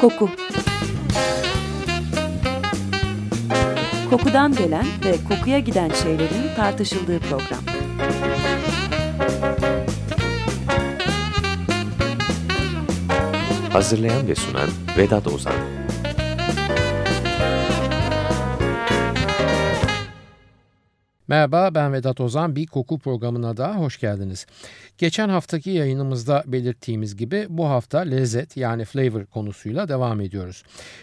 Koku Kokudan gelen ve kokuya giden şeylerin tartışıldığı program. Hazırlayan ve sunan Vedat Ozan Merhaba ben Vedat Ozan. Bir koku programına da hoş geldiniz. Geçen haftaki yayınımızda belirttiğimiz gibi bu hafta lezzet yani flavor konusuyla devam ediyoruz.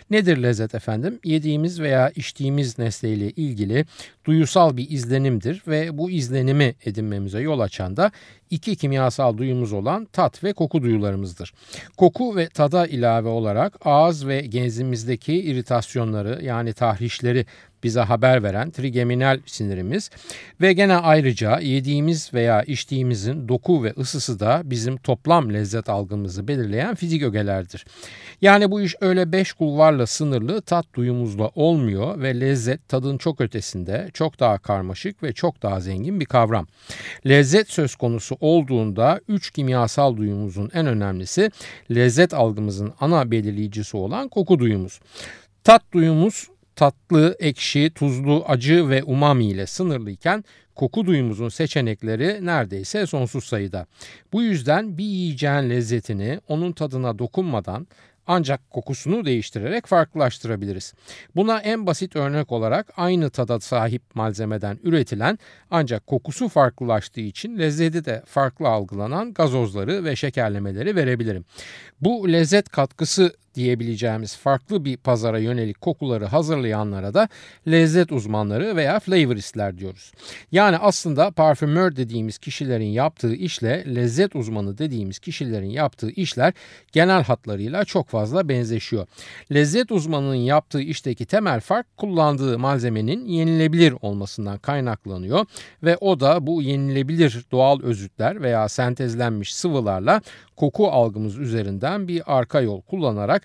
Nedir lezzet efendim? Yediğimiz veya içtiğimiz nesneyle ilgili duyusal bir izlenimdir ve bu izlenimi edinmemize yol açan da iki kimyasal duyumuz olan tat ve koku duyularımızdır. Koku ve tada ilave olarak ağız ve genzimizdeki iritasyonları yani tahrişleri bize haber veren trigeminal sinirimiz ve gene ayrıca yediğimiz veya içtiğimizin doku ve ısısı da bizim toplam lezzet algımızı belirleyen fizik ögelerdir. Yani bu iş öyle beş kulvarla sınırlı tat duyumuzla olmuyor ve lezzet tadın çok ötesinde çok daha karmaşık ve çok daha zengin bir kavram. Lezzet söz konusu olduğunda üç kimyasal duyumuzun en önemlisi lezzet algımızın ana belirleyicisi olan koku duyumuz. Tat duyumuz tatlı, ekşi, tuzlu, acı ve umami ile sınırlıyken koku duyumuzun seçenekleri neredeyse sonsuz sayıda. Bu yüzden bir yiyeceğin lezzetini onun tadına dokunmadan ancak kokusunu değiştirerek farklılaştırabiliriz. Buna en basit örnek olarak aynı tada sahip malzemeden üretilen ancak kokusu farklılaştığı için lezzeti de farklı algılanan gazozları ve şekerlemeleri verebilirim. Bu lezzet katkısı diyebileceğimiz farklı bir pazara yönelik kokuları hazırlayanlara da lezzet uzmanları veya flavoristler diyoruz. Yani aslında parfümör dediğimiz kişilerin yaptığı işle lezzet uzmanı dediğimiz kişilerin yaptığı işler genel hatlarıyla çok fazla benzeşiyor. Lezzet uzmanının yaptığı işteki temel fark kullandığı malzemenin yenilebilir olmasından kaynaklanıyor ve o da bu yenilebilir doğal özütler veya sentezlenmiş sıvılarla koku algımız üzerinden bir arka yol kullanarak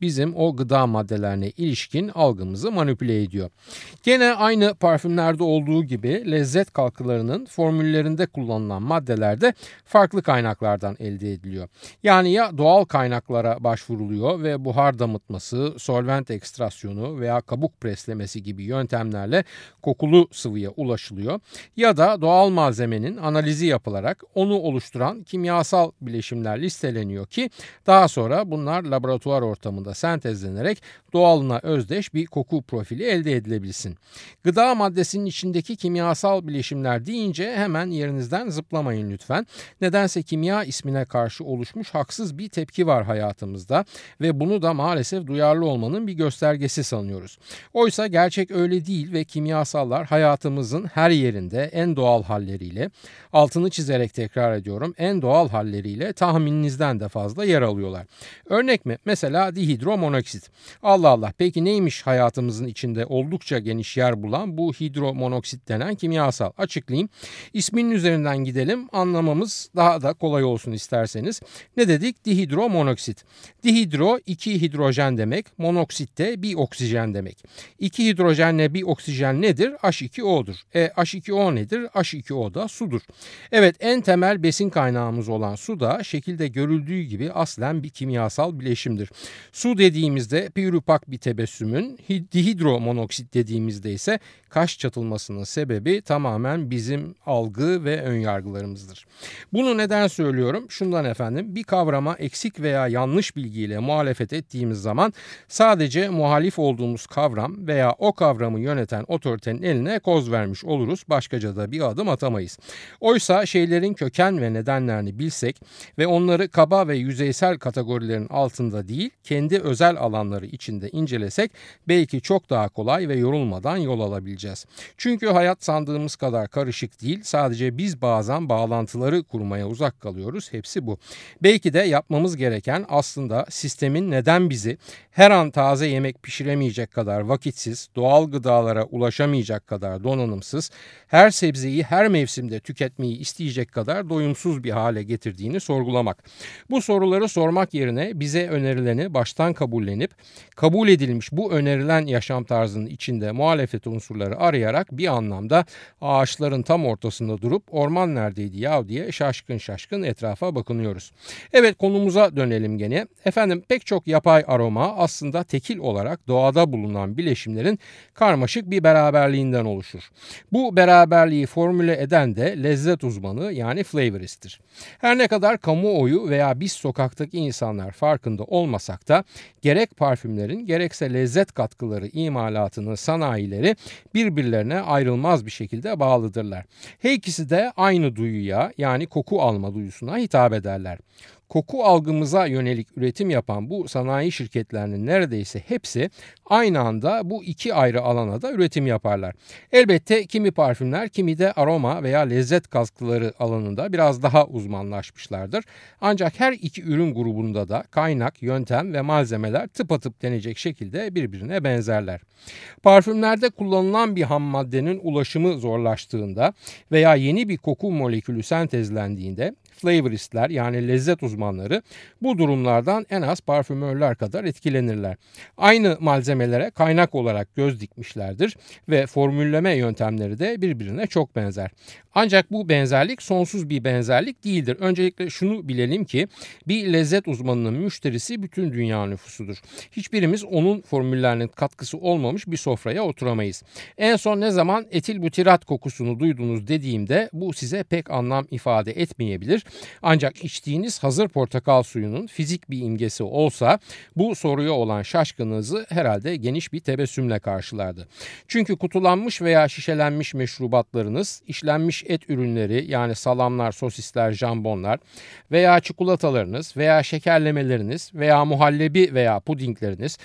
bizim o gıda maddelerine ilişkin algımızı manipüle ediyor. Gene aynı parfümlerde olduğu gibi lezzet kalkılarının formüllerinde kullanılan maddelerde farklı kaynaklardan elde ediliyor. Yani ya doğal kaynaklara başvuruluyor ve buhar damıtması, solvent ekstrasyonu veya kabuk preslemesi gibi yöntemlerle kokulu sıvıya ulaşılıyor ya da doğal malzemenin analizi yapılarak onu oluşturan kimyasal bileşimler listeleniyor ki daha sonra bunlar laboratuvar ortamında ortamında sentezlenerek doğalına özdeş bir koku profili elde edilebilsin. Gıda maddesinin içindeki kimyasal bileşimler deyince hemen yerinizden zıplamayın lütfen. Nedense kimya ismine karşı oluşmuş haksız bir tepki var hayatımızda ve bunu da maalesef duyarlı olmanın bir göstergesi sanıyoruz. Oysa gerçek öyle değil ve kimyasallar hayatımızın her yerinde en doğal halleriyle, altını çizerek tekrar ediyorum, en doğal halleriyle tahmininizden de fazla yer alıyorlar. Örnek mi? Mesela dihidrojen hidromonoksit. Allah Allah peki neymiş hayatımızın içinde oldukça geniş yer bulan bu hidromonoksit denen kimyasal? Açıklayayım. İsminin üzerinden gidelim anlamamız daha da kolay olsun isterseniz. Ne dedik? Dihidromonoksit. Dihidro iki hidrojen demek, monoksit de bir oksijen demek. İki hidrojenle bir oksijen nedir? H2O'dur. E H2O nedir? H2O da sudur. Evet en temel besin kaynağımız olan su da şekilde görüldüğü gibi aslen bir kimyasal bileşimdir. Su dediğimizde pürüpak bir tebessümün, dihidromonoksit dediğimizde ise kaş çatılmasının sebebi tamamen bizim algı ve önyargılarımızdır. Bunu neden söylüyorum? Şundan efendim bir kavrama eksik veya yanlış bilgiyle muhalefet ettiğimiz zaman sadece muhalif olduğumuz kavram veya o kavramı yöneten otoritenin eline koz vermiş oluruz. Başkaca da bir adım atamayız. Oysa şeylerin köken ve nedenlerini bilsek ve onları kaba ve yüzeysel kategorilerin altında değil kendi özel alanları içinde incelesek belki çok daha kolay ve yorulmadan yol alabileceğiz. Çünkü hayat sandığımız kadar karışık değil. Sadece biz bazen bağlantıları kurmaya uzak kalıyoruz. Hepsi bu. Belki de yapmamız gereken aslında sistemin neden bizi her an taze yemek pişiremeyecek kadar vakitsiz, doğal gıdalara ulaşamayacak kadar donanımsız, her sebzeyi her mevsimde tüketmeyi isteyecek kadar doyumsuz bir hale getirdiğini sorgulamak. Bu soruları sormak yerine bize önerileni baştan doğrudan kabullenip kabul edilmiş bu önerilen yaşam tarzının içinde muhalefet unsurları arayarak bir anlamda ağaçların tam ortasında durup orman neredeydi ya diye şaşkın şaşkın etrafa bakınıyoruz. Evet konumuza dönelim gene. Efendim pek çok yapay aroma aslında tekil olarak doğada bulunan bileşimlerin karmaşık bir beraberliğinden oluşur. Bu beraberliği formüle eden de lezzet uzmanı yani flavorist'tir. Her ne kadar kamuoyu veya biz sokaktaki insanlar farkında olmasak da gerek parfümlerin gerekse lezzet katkıları imalatının sanayileri birbirlerine ayrılmaz bir şekilde bağlıdırlar. Her ikisi de aynı duyuya yani koku alma duyusuna hitap ederler koku algımıza yönelik üretim yapan bu sanayi şirketlerinin neredeyse hepsi aynı anda bu iki ayrı alana da üretim yaparlar. Elbette kimi parfümler kimi de aroma veya lezzet katkıları alanında biraz daha uzmanlaşmışlardır. Ancak her iki ürün grubunda da kaynak, yöntem ve malzemeler tıpatıp denecek şekilde birbirine benzerler. Parfümlerde kullanılan bir ham maddenin ulaşımı zorlaştığında veya yeni bir koku molekülü sentezlendiğinde flavoristler yani lezzet uzmanları bu durumlardan en az parfümörler kadar etkilenirler. Aynı malzemelere kaynak olarak göz dikmişlerdir ve formülleme yöntemleri de birbirine çok benzer. Ancak bu benzerlik sonsuz bir benzerlik değildir. Öncelikle şunu bilelim ki bir lezzet uzmanının müşterisi bütün dünya nüfusudur. Hiçbirimiz onun formüllerinin katkısı olmamış bir sofraya oturamayız. En son ne zaman etil butirat kokusunu duydunuz dediğimde bu size pek anlam ifade etmeyebilir. Ancak içtiğiniz hazır portakal suyunun fizik bir imgesi olsa bu soruya olan şaşkınlığınızı herhalde geniş bir tebessümle karşılardı. Çünkü kutulanmış veya şişelenmiş meşrubatlarınız, işlenmiş et ürünleri yani salamlar, sosisler, jambonlar veya çikolatalarınız veya şekerlemeleriniz veya muhallebi veya pudingleriniz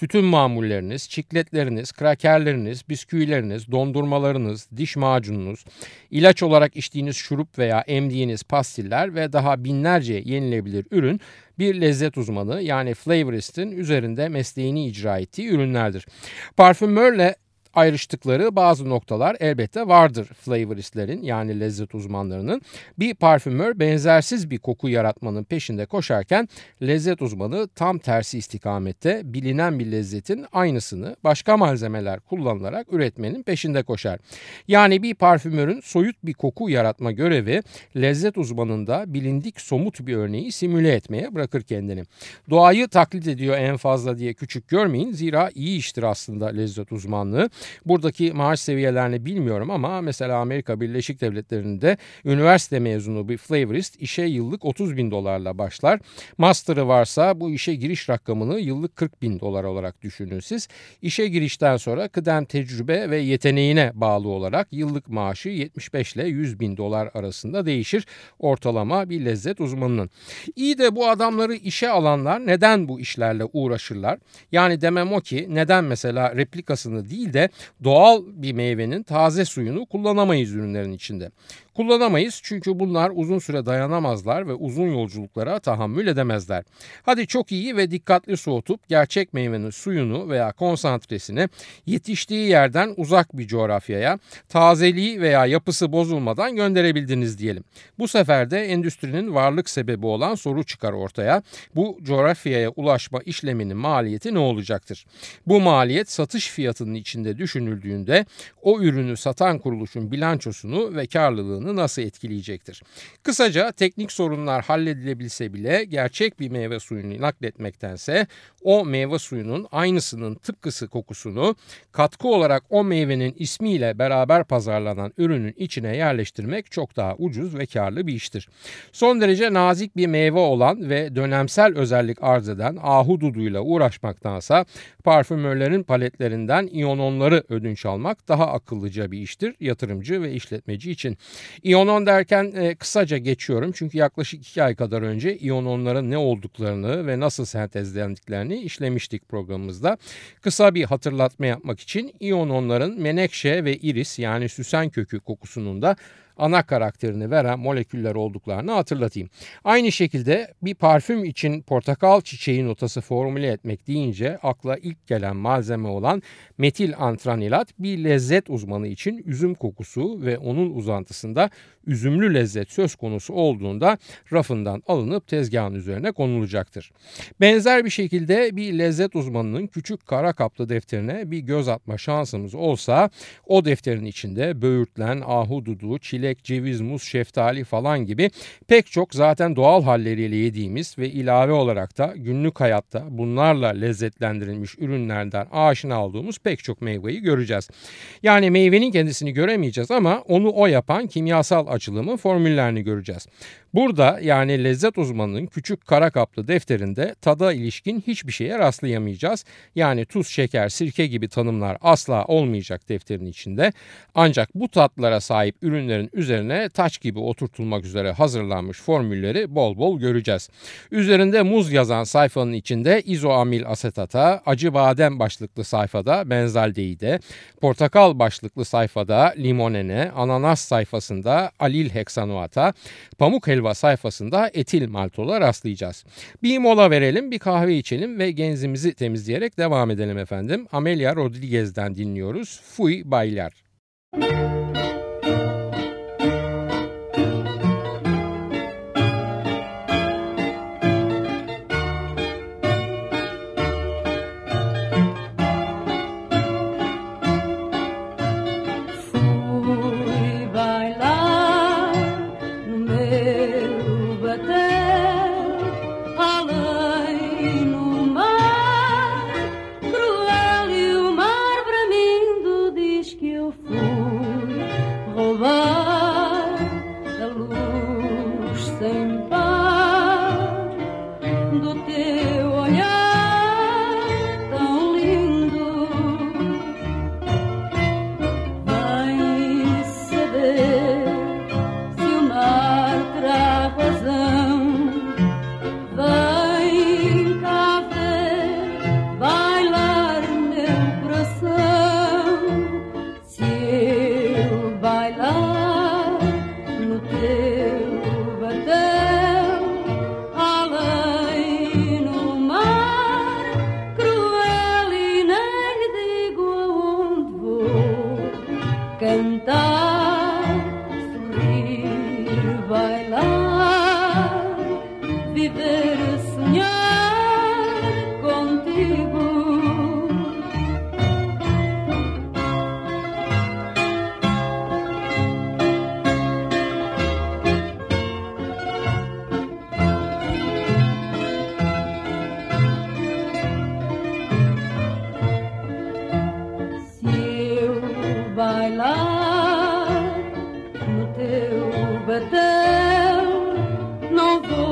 Tütün mamulleriniz, çikletleriniz, krakerleriniz, bisküvileriniz, dondurmalarınız, diş macununuz, ilaç olarak içtiğiniz şurup veya emdiğiniz pastiller ve daha binlerce yenilebilir ürün bir lezzet uzmanı yani flavorist'in üzerinde mesleğini icra ettiği ürünlerdir. Parfümörle ayrıştıkları bazı noktalar elbette vardır flavoristlerin yani lezzet uzmanlarının. Bir parfümör benzersiz bir koku yaratmanın peşinde koşarken lezzet uzmanı tam tersi istikamette bilinen bir lezzetin aynısını başka malzemeler kullanılarak üretmenin peşinde koşar. Yani bir parfümörün soyut bir koku yaratma görevi lezzet uzmanında bilindik somut bir örneği simüle etmeye bırakır kendini. Doğayı taklit ediyor en fazla diye küçük görmeyin zira iyi iştir aslında lezzet uzmanlığı. Buradaki maaş seviyelerini bilmiyorum ama mesela Amerika Birleşik Devletleri'nde üniversite mezunu bir flavorist işe yıllık 30 bin dolarla başlar. Master'ı varsa bu işe giriş rakamını yıllık 40 bin dolar olarak düşünün siz. İşe girişten sonra kıdem tecrübe ve yeteneğine bağlı olarak yıllık maaşı 75 ile 100 bin dolar arasında değişir ortalama bir lezzet uzmanının. İyi de bu adamları işe alanlar neden bu işlerle uğraşırlar? Yani demem o ki neden mesela replikasını değil de doğal bir meyvenin taze suyunu kullanamayız ürünlerin içinde. Kullanamayız çünkü bunlar uzun süre dayanamazlar ve uzun yolculuklara tahammül edemezler. Hadi çok iyi ve dikkatli soğutup gerçek meyvenin suyunu veya konsantresini yetiştiği yerden uzak bir coğrafyaya tazeliği veya yapısı bozulmadan gönderebildiniz diyelim. Bu sefer de endüstrinin varlık sebebi olan soru çıkar ortaya. Bu coğrafyaya ulaşma işleminin maliyeti ne olacaktır? Bu maliyet satış fiyatının içinde düşünüldüğünde o ürünü satan kuruluşun bilançosunu ve karlılığını hayatını nasıl etkileyecektir? Kısaca teknik sorunlar halledilebilse bile gerçek bir meyve suyunu nakletmektense o meyve suyunun aynısının tıpkısı kokusunu katkı olarak o meyvenin ismiyle beraber pazarlanan ürünün içine yerleştirmek çok daha ucuz ve karlı bir iştir. Son derece nazik bir meyve olan ve dönemsel özellik arz eden ahududuyla uğraşmaktansa parfümörlerin paletlerinden iyononları ödünç almak daha akıllıca bir iştir yatırımcı ve işletmeci için. İyonon derken e, kısaca geçiyorum çünkü yaklaşık iki ay kadar önce iyononların ne olduklarını ve nasıl sentezlendiklerini işlemiştik programımızda. Kısa bir hatırlatma yapmak için iyononların menekşe ve iris yani süsen kökü kokusunun da ana karakterini veren moleküller olduklarını hatırlatayım. Aynı şekilde bir parfüm için portakal çiçeği notası formüle etmek deyince akla ilk gelen malzeme olan metil antranilat bir lezzet uzmanı için üzüm kokusu ve onun uzantısında üzümlü lezzet söz konusu olduğunda rafından alınıp tezgahın üzerine konulacaktır. Benzer bir şekilde bir lezzet uzmanının küçük kara kaplı defterine bir göz atma şansımız olsa o defterin içinde böğürtlen, ahududu, çilek, ceviz, muz, şeftali falan gibi pek çok zaten doğal halleriyle yediğimiz ve ilave olarak da günlük hayatta bunlarla lezzetlendirilmiş ürünlerden aşina olduğumuz pek çok meyveyi göreceğiz. Yani meyvenin kendisini göremeyeceğiz ama onu o yapan kimyasal açılımı formüllerini göreceğiz. Burada yani lezzet uzmanının küçük kara kaplı defterinde tada ilişkin hiçbir şeye rastlayamayacağız. Yani tuz, şeker, sirke gibi tanımlar asla olmayacak defterin içinde. Ancak bu tatlara sahip ürünlerin üzerine taç gibi oturtulmak üzere hazırlanmış formülleri bol bol göreceğiz. Üzerinde muz yazan sayfanın içinde izoamil asetata, acı badem başlıklı sayfada benzaldeide, portakal başlıklı sayfada limonene, ananas sayfasında alil heksanoata, pamuk helva sayfasında etil maltola rastlayacağız. Bir mola verelim, bir kahve içelim ve genzimizi temizleyerek devam edelim efendim. Amelia Rodriguez'den dinliyoruz. Fui Baylar. Müzik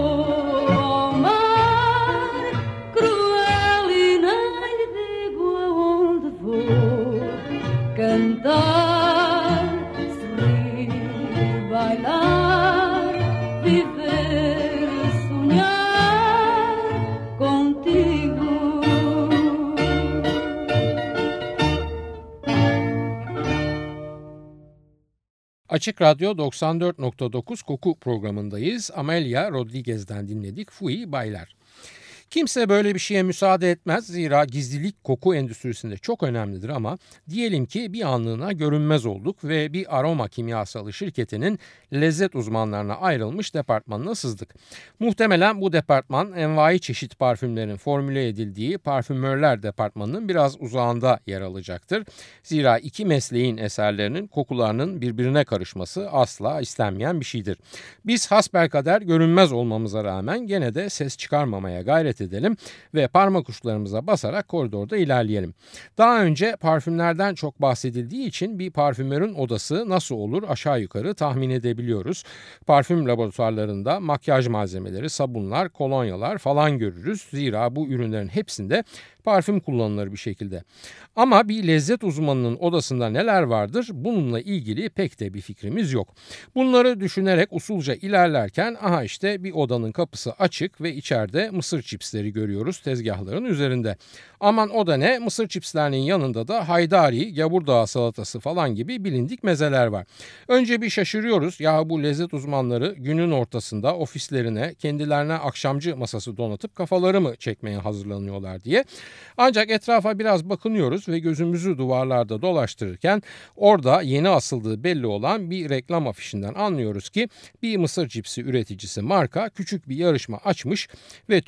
Oh. Açık Radyo 94.9 Koku programındayız. Amelia Rodriguez'den dinledik Fui Baylar. Kimse böyle bir şeye müsaade etmez zira gizlilik koku endüstrisinde çok önemlidir ama diyelim ki bir anlığına görünmez olduk ve bir aroma kimyasalı şirketinin lezzet uzmanlarına ayrılmış departmanına sızdık. Muhtemelen bu departman envai çeşit parfümlerin formüle edildiği parfümörler departmanının biraz uzağında yer alacaktır. Zira iki mesleğin eserlerinin kokularının birbirine karışması asla istenmeyen bir şeydir. Biz hasbelkader görünmez olmamıza rağmen gene de ses çıkarmamaya gayret dikkat edelim ve parmak uçlarımıza basarak koridorda ilerleyelim. Daha önce parfümlerden çok bahsedildiği için bir parfümörün odası nasıl olur aşağı yukarı tahmin edebiliyoruz. Parfüm laboratuvarlarında makyaj malzemeleri, sabunlar, kolonyalar falan görürüz. Zira bu ürünlerin hepsinde parfüm kullanılır bir şekilde. Ama bir lezzet uzmanının odasında neler vardır bununla ilgili pek de bir fikrimiz yok. Bunları düşünerek usulca ilerlerken aha işte bir odanın kapısı açık ve içeride mısır çipsi cipsleri görüyoruz tezgahların üzerinde. Aman o da ne mısır cipslerinin yanında da haydari, gavurdağ salatası falan gibi bilindik mezeler var. Önce bir şaşırıyoruz ya bu lezzet uzmanları günün ortasında ofislerine kendilerine akşamcı masası donatıp kafaları mı çekmeye hazırlanıyorlar diye. Ancak etrafa biraz bakınıyoruz ve gözümüzü duvarlarda dolaştırırken orada yeni asıldığı belli olan bir reklam afişinden anlıyoruz ki bir mısır cipsi üreticisi marka küçük bir yarışma açmış ve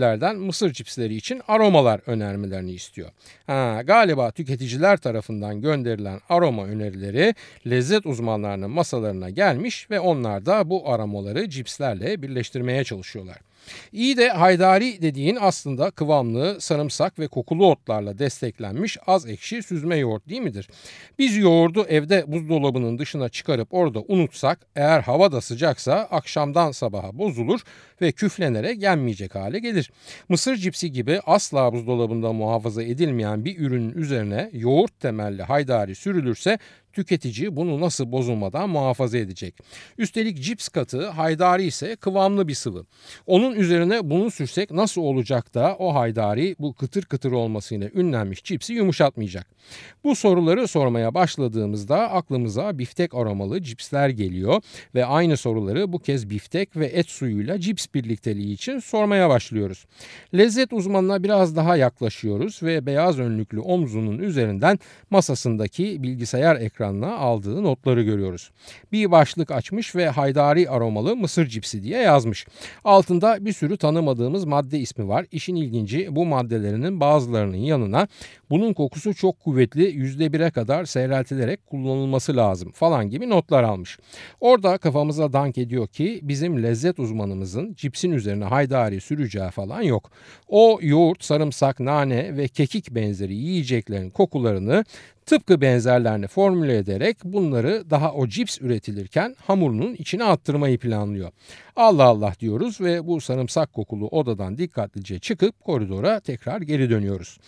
tüketicilerden mısır cipsleri için aromalar önermelerini istiyor. Ha, galiba tüketiciler tarafından gönderilen aroma önerileri lezzet uzmanlarının masalarına gelmiş ve onlar da bu aromaları cipslerle birleştirmeye çalışıyorlar. İyi de haydari dediğin aslında kıvamlı, sarımsak ve kokulu otlarla desteklenmiş az ekşi süzme yoğurt değil midir? Biz yoğurdu evde buzdolabının dışına çıkarıp orada unutsak eğer hava da sıcaksa akşamdan sabaha bozulur ve küflenerek yenmeyecek hale gelir. Mısır cipsi gibi asla buzdolabında muhafaza edilmeyen bir ürünün üzerine yoğurt temelli haydari sürülürse tüketici bunu nasıl bozulmadan muhafaza edecek. Üstelik cips katı haydari ise kıvamlı bir sıvı. Onun üzerine bunu sürsek nasıl olacak da o haydari bu kıtır kıtır olmasıyla ünlenmiş cipsi yumuşatmayacak. Bu soruları sormaya başladığımızda aklımıza biftek aromalı cipsler geliyor ve aynı soruları bu kez biftek ve et suyuyla cips birlikteliği için sormaya başlıyoruz. Lezzet uzmanına biraz daha yaklaşıyoruz ve beyaz önlüklü omzunun üzerinden masasındaki bilgisayar ekranına aldığı notları görüyoruz. Bir başlık açmış ve haydari aromalı mısır cipsi diye yazmış. Altında bir sürü tanımadığımız madde ismi var. İşin ilginci bu maddelerinin bazılarının yanına bunun kokusu çok kuvvetli %1'e kadar seyreltilerek kullanılması lazım falan gibi notlar almış. Orada kafamıza dank ediyor ki bizim lezzet uzmanımızın cipsin üzerine haydari süreceği falan yok. O yoğurt, sarımsak, nane ve kekik benzeri yiyeceklerin kokularını Tıpkı benzerlerini formüle ederek bunları daha o cips üretilirken hamurunun içine attırmayı planlıyor. Allah Allah diyoruz ve bu sarımsak kokulu odadan dikkatlice çıkıp koridora tekrar geri dönüyoruz.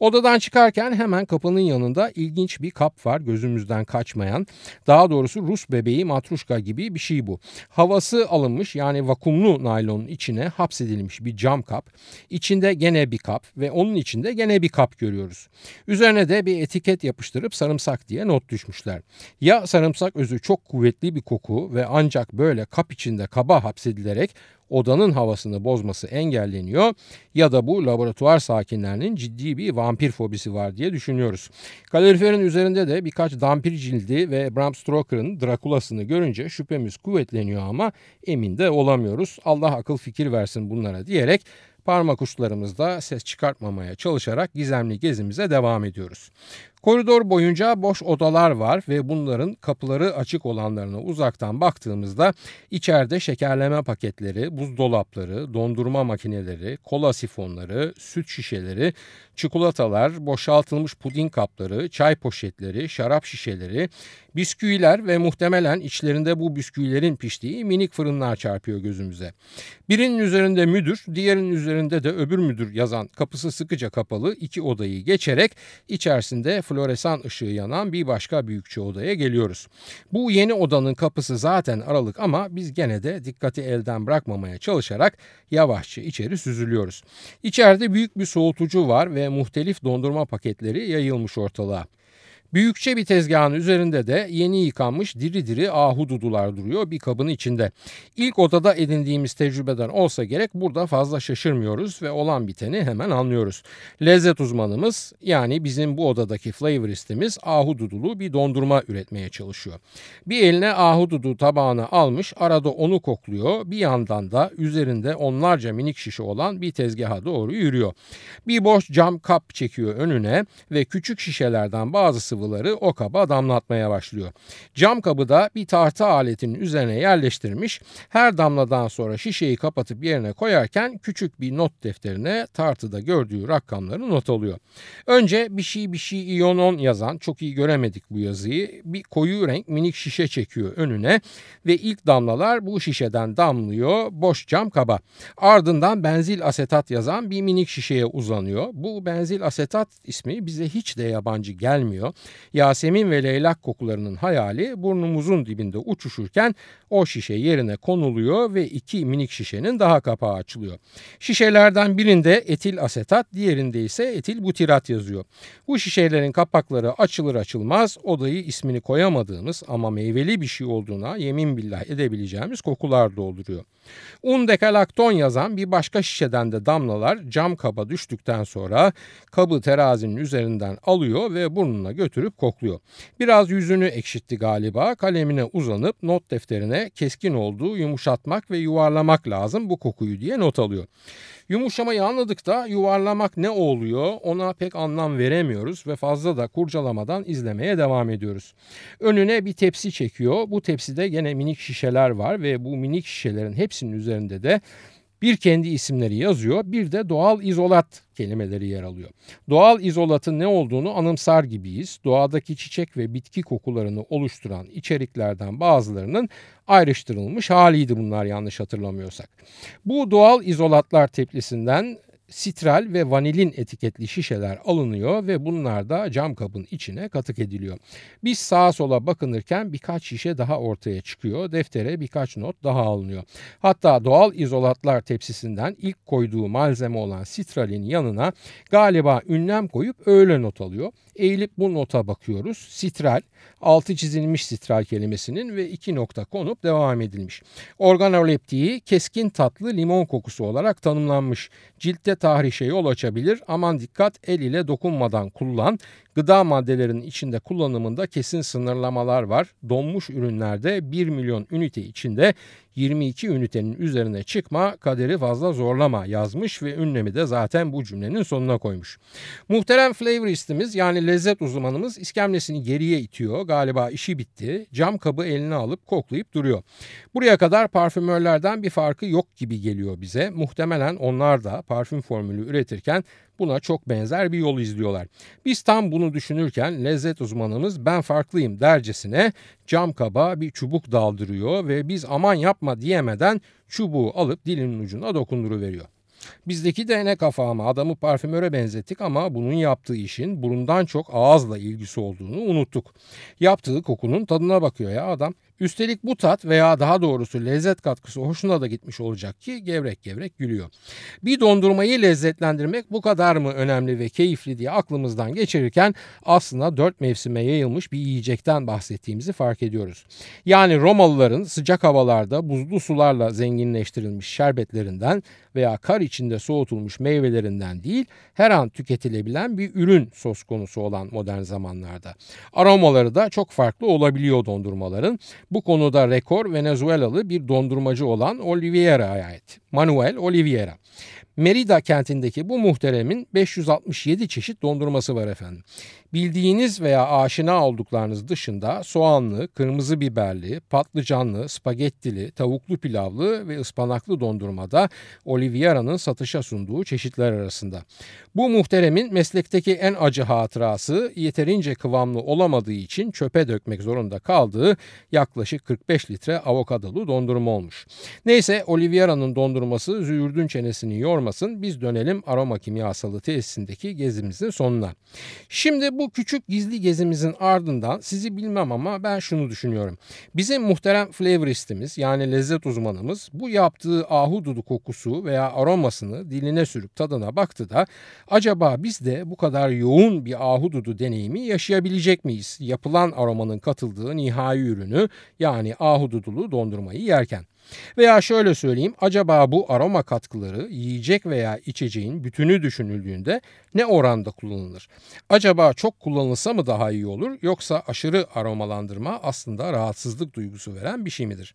Odadan çıkarken hemen kapının yanında ilginç bir kap var gözümüzden kaçmayan. Daha doğrusu Rus bebeği matruşka gibi bir şey bu. Havası alınmış yani vakumlu naylonun içine hapsedilmiş bir cam kap. İçinde gene bir kap ve onun içinde gene bir kap görüyoruz. Üzerine de bir etiket yapıştırıp sarımsak diye not düşmüşler. Ya sarımsak özü çok kuvvetli bir koku ve ancak böyle kap içinde kaba hapsedilerek odanın havasını bozması engelleniyor ya da bu laboratuvar sakinlerinin ciddi bir vampir fobisi var diye düşünüyoruz. Kaloriferin üzerinde de birkaç dampir cildi ve Bram Stoker'ın Drakula'sını görünce şüphemiz kuvvetleniyor ama emin de olamıyoruz. Allah akıl fikir versin bunlara diyerek parmak uçlarımızda ses çıkartmamaya çalışarak gizemli gezimize devam ediyoruz. Koridor boyunca boş odalar var ve bunların kapıları açık olanlarına uzaktan baktığımızda içeride şekerleme paketleri, buzdolapları, dondurma makineleri, kola sifonları, süt şişeleri, çikolatalar, boşaltılmış puding kapları, çay poşetleri, şarap şişeleri, bisküviler ve muhtemelen içlerinde bu bisküvilerin piştiği minik fırınlar çarpıyor gözümüze. Birinin üzerinde müdür, diğerinin üzerinde de öbür müdür yazan kapısı sıkıca kapalı iki odayı geçerek içerisinde floresan ışığı yanan bir başka büyükçe odaya geliyoruz. Bu yeni odanın kapısı zaten aralık ama biz gene de dikkati elden bırakmamaya çalışarak yavaşça içeri süzülüyoruz. İçeride büyük bir soğutucu var ve muhtelif dondurma paketleri yayılmış ortalığa. Büyükçe bir tezgahın üzerinde de yeni yıkanmış diri diri ahududular duruyor bir kabın içinde. İlk odada edindiğimiz tecrübeden olsa gerek burada fazla şaşırmıyoruz ve olan biteni hemen anlıyoruz. Lezzet uzmanımız yani bizim bu odadaki flavoristimiz ahududulu bir dondurma üretmeye çalışıyor. Bir eline ahududu tabağını almış arada onu kokluyor bir yandan da üzerinde onlarca minik şişe olan bir tezgaha doğru yürüyor. Bir boş cam kap çekiyor önüne ve küçük şişelerden bazı sıvıları o kaba damlatmaya başlıyor. Cam kabı da bir tartı aletinin üzerine yerleştirmiş. Her damladan sonra şişeyi kapatıp yerine koyarken küçük bir not defterine tartıda gördüğü rakamları not alıyor. Önce bir şey bir şey iyonon yazan çok iyi göremedik bu yazıyı. Bir koyu renk minik şişe çekiyor önüne ve ilk damlalar bu şişeden damlıyor boş cam kaba. Ardından benzil asetat yazan bir minik şişeye uzanıyor. Bu benzil asetat ismi bize hiç de yabancı gelmiyor. Yasemin ve leylak kokularının hayali burnumuzun dibinde uçuşurken o şişe yerine konuluyor ve iki minik şişenin daha kapağı açılıyor. Şişelerden birinde etil asetat, diğerinde ise etil butirat yazıyor. Bu şişelerin kapakları açılır açılmaz odayı ismini koyamadığımız ama meyveli bir şey olduğuna yemin billah edebileceğimiz kokular dolduruyor. Un dekalakton yazan bir başka şişeden de damlalar cam kaba düştükten sonra kabı terazinin üzerinden alıyor ve burnuna götürüp kokluyor. Biraz yüzünü ekşitti galiba kalemine uzanıp not defterine keskin olduğu yumuşatmak ve yuvarlamak lazım bu kokuyu diye not alıyor. Yumuşamayı anladık da yuvarlamak ne oluyor ona pek anlam veremiyoruz ve fazla da kurcalamadan izlemeye devam ediyoruz. Önüne bir tepsi çekiyor. Bu tepside gene minik şişeler var ve bu minik şişelerin hepsinin üzerinde de bir kendi isimleri yazıyor bir de doğal izolat kelimeleri yer alıyor. Doğal izolatın ne olduğunu anımsar gibiyiz. Doğadaki çiçek ve bitki kokularını oluşturan içeriklerden bazılarının ayrıştırılmış haliydi bunlar yanlış hatırlamıyorsak. Bu doğal izolatlar teplisinden sitral ve vanilin etiketli şişeler alınıyor ve bunlar da cam kabın içine katık ediliyor. Biz sağa sola bakınırken birkaç şişe daha ortaya çıkıyor. Deftere birkaç not daha alınıyor. Hatta doğal izolatlar tepsisinden ilk koyduğu malzeme olan sitralin yanına galiba ünlem koyup öyle not alıyor. Eğilip bu nota bakıyoruz. Sitral, altı çizilmiş sitral kelimesinin ve iki nokta konup devam edilmiş. Organoleptiği keskin tatlı limon kokusu olarak tanımlanmış. Ciltte tahrişe yol açabilir. Aman dikkat el ile dokunmadan kullan. Gıda maddelerinin içinde kullanımında kesin sınırlamalar var. Donmuş ürünlerde 1 milyon ünite içinde 22 ünitenin üzerine çıkma kaderi fazla zorlama yazmış ve ünlemi de zaten bu cümlenin sonuna koymuş. Muhterem flavoristimiz yani lezzet uzmanımız iskemlesini geriye itiyor. Galiba işi bitti. Cam kabı eline alıp koklayıp duruyor. Buraya kadar parfümörlerden bir farkı yok gibi geliyor bize. Muhtemelen onlar da parfüm formülü üretirken buna çok benzer bir yol izliyorlar. Biz tam bunu düşünürken lezzet uzmanımız ben farklıyım dercesine cam kaba bir çubuk daldırıyor ve biz aman yapma diyemeden çubuğu alıp dilinin ucuna dokunduruveriyor. Bizdeki de ne kafa ama adamı parfümöre benzettik ama bunun yaptığı işin burundan çok ağızla ilgisi olduğunu unuttuk. Yaptığı kokunun tadına bakıyor ya adam. Üstelik bu tat veya daha doğrusu lezzet katkısı hoşuna da gitmiş olacak ki gevrek gevrek gülüyor. Bir dondurmayı lezzetlendirmek bu kadar mı önemli ve keyifli diye aklımızdan geçirirken aslında dört mevsime yayılmış bir yiyecekten bahsettiğimizi fark ediyoruz. Yani Romalıların sıcak havalarda buzlu sularla zenginleştirilmiş şerbetlerinden veya kar içinde soğutulmuş meyvelerinden değil her an tüketilebilen bir ürün söz konusu olan modern zamanlarda. Aromaları da çok farklı olabiliyor dondurmaların. Bu konuda rekor Venezuelalı bir dondurmacı olan Oliveira'ya ait. Manuel Oliveira. Merida kentindeki bu muhteremin 567 çeşit dondurması var efendim. Bildiğiniz veya aşina olduklarınız dışında soğanlı, kırmızı biberli, patlıcanlı, spagettili, tavuklu pilavlı ve ıspanaklı dondurmada Oliveira'nın satışa sunduğu çeşitler arasında. Bu muhteremin meslekteki en acı hatırası yeterince kıvamlı olamadığı için çöpe dökmek zorunda kaldığı yaklaşık 45 litre avokadolu dondurma olmuş. Neyse Oliveira'nın dondurması züğürdün çenesini yormasın biz dönelim aroma kimyasalı tesisindeki gezimizin sonuna. Şimdi bu küçük gizli gezimizin ardından sizi bilmem ama ben şunu düşünüyorum. Bizim muhterem flavoristimiz yani lezzet uzmanımız bu yaptığı ahududu kokusu veya aromasını diline sürüp tadına baktı da acaba biz de bu kadar yoğun bir ahududu deneyimi yaşayabilecek miyiz? Yapılan aromanın katıldığı nihai ürünü yani ahududulu dondurmayı yerken. Veya şöyle söyleyeyim acaba bu aroma katkıları yiyecek veya içeceğin bütünü düşünüldüğünde ne oranda kullanılır? Acaba çok kullanılsa mı daha iyi olur yoksa aşırı aromalandırma aslında rahatsızlık duygusu veren bir şey midir?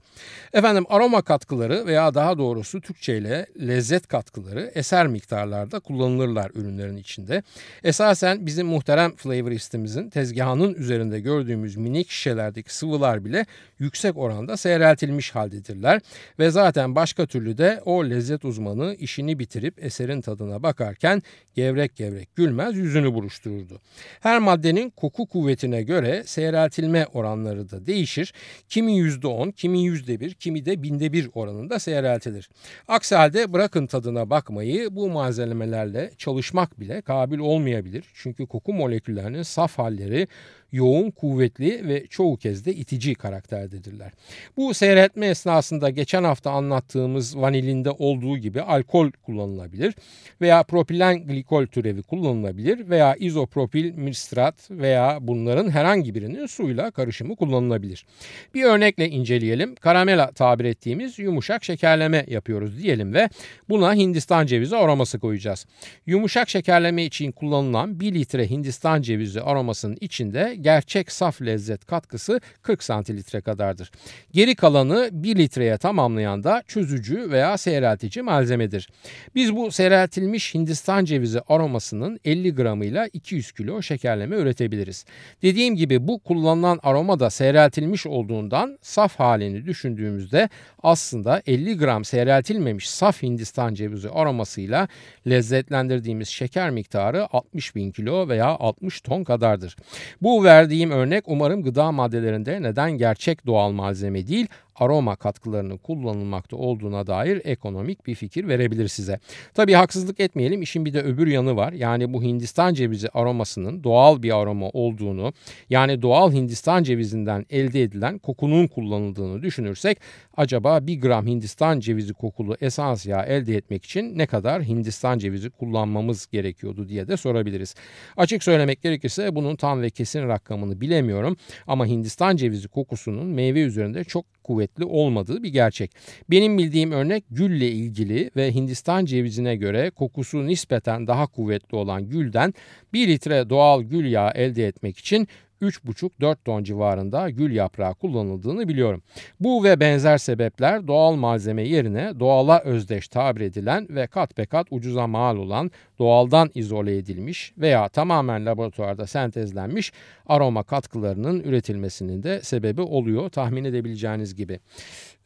Efendim aroma katkıları veya daha doğrusu Türkçe ile lezzet katkıları eser miktarlarda kullanılırlar ürünlerin içinde. Esasen bizim muhterem flavoristimizin tezgahının üzerinde gördüğümüz minik şişelerdeki sıvılar bile yüksek oranda seyreltilmiş haldedirler ve zaten başka türlü de o lezzet uzmanı işini bitirip eserin tadına bakarken gevrek gevrek gülmez yüzünü buruştururdu. Her maddenin koku kuvvetine göre seyreltilme oranları da değişir. Kimi %10, kimi %1, kimi de binde bir oranında seyreltilir. Aksi halde bırakın tadına bakmayı bu malzemelerle çalışmak bile kabil olmayabilir. Çünkü koku moleküllerinin saf halleri yoğun, kuvvetli ve çoğu kez de itici karakterdedirler. Bu seyretme esnasında geçen hafta anlattığımız vanilinde olduğu gibi alkol kullanılabilir veya propilen glikol türevi kullanılabilir veya izopropil mistrat veya bunların herhangi birinin suyla karışımı kullanılabilir. Bir örnekle inceleyelim. Karamela tabir ettiğimiz yumuşak şekerleme yapıyoruz diyelim ve buna Hindistan cevizi aroması koyacağız. Yumuşak şekerleme için kullanılan 1 litre Hindistan cevizi aromasının içinde gerçek saf lezzet katkısı 40 santiltre kadardır. Geri kalanı 1 litreye tamamlayan da çözücü veya seyreltici malzemedir. Biz bu seyreltilmiş Hindistan cevizi aromasının 50 gramıyla 200 kilo şekerleme üretebiliriz. Dediğim gibi bu kullanılan aroma da seyreltilmiş olduğundan saf halini düşündüğümüzde aslında 50 gram seyreltilmemiş saf Hindistan cevizi aromasıyla lezzetlendirdiğimiz şeker miktarı 60 bin kilo veya 60 ton kadardır. Bu verdiğim örnek umarım gıda maddelerinde neden gerçek doğal malzeme değil aroma katkılarının kullanılmakta olduğuna dair ekonomik bir fikir verebilir size. Tabii haksızlık etmeyelim işin bir de öbür yanı var. Yani bu Hindistan cevizi aromasının doğal bir aroma olduğunu yani doğal Hindistan cevizinden elde edilen kokunun kullanıldığını düşünürsek acaba bir gram Hindistan cevizi kokulu esans yağı elde etmek için ne kadar Hindistan cevizi kullanmamız gerekiyordu diye de sorabiliriz. Açık söylemek gerekirse bunun tam ve kesin rakamını bilemiyorum ama Hindistan cevizi kokusunun meyve üzerinde çok kuvvetli olmadığı bir gerçek. Benim bildiğim örnek gülle ilgili ve Hindistan cevizine göre kokusu nispeten daha kuvvetli olan gülden 1 litre doğal gül yağı elde etmek için 3,5-4 ton civarında gül yaprağı kullanıldığını biliyorum. Bu ve benzer sebepler doğal malzeme yerine doğala özdeş tabir edilen ve kat be kat ucuza mal olan doğaldan izole edilmiş veya tamamen laboratuvarda sentezlenmiş aroma katkılarının üretilmesinin de sebebi oluyor tahmin edebileceğiniz gibi.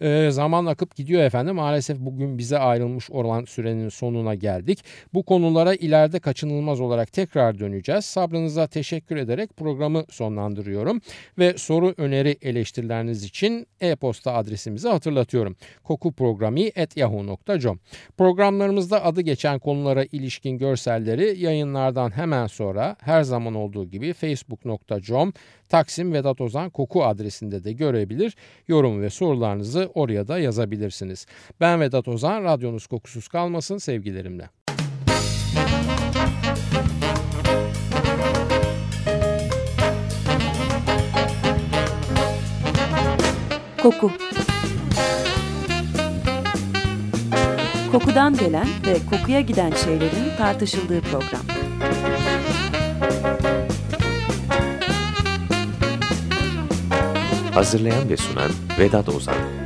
E, zaman akıp gidiyor efendim. Maalesef bugün bize ayrılmış olan sürenin sonuna geldik. Bu konulara ileride kaçınılmaz olarak tekrar döneceğiz. Sabrınıza teşekkür ederek programı sonlandırıyorum. Ve soru, öneri, eleştirileriniz için e-posta adresimizi hatırlatıyorum. kokuprogrami.yahoo.com Programlarımızda adı geçen konulara ilişkin görselleri yayınlardan hemen sonra her zaman olduğu gibi facebook.com Taksim Vedat Ozan Koku adresinde de görebilir. Yorum ve sorularınızı oraya da yazabilirsiniz. Ben Vedat Ozan, radyonuz kokusuz kalmasın sevgilerimle. Koku Kokudan gelen ve kokuya giden şeylerin tartışıldığı program. Hazırlayan ve sunan Vedat Ozan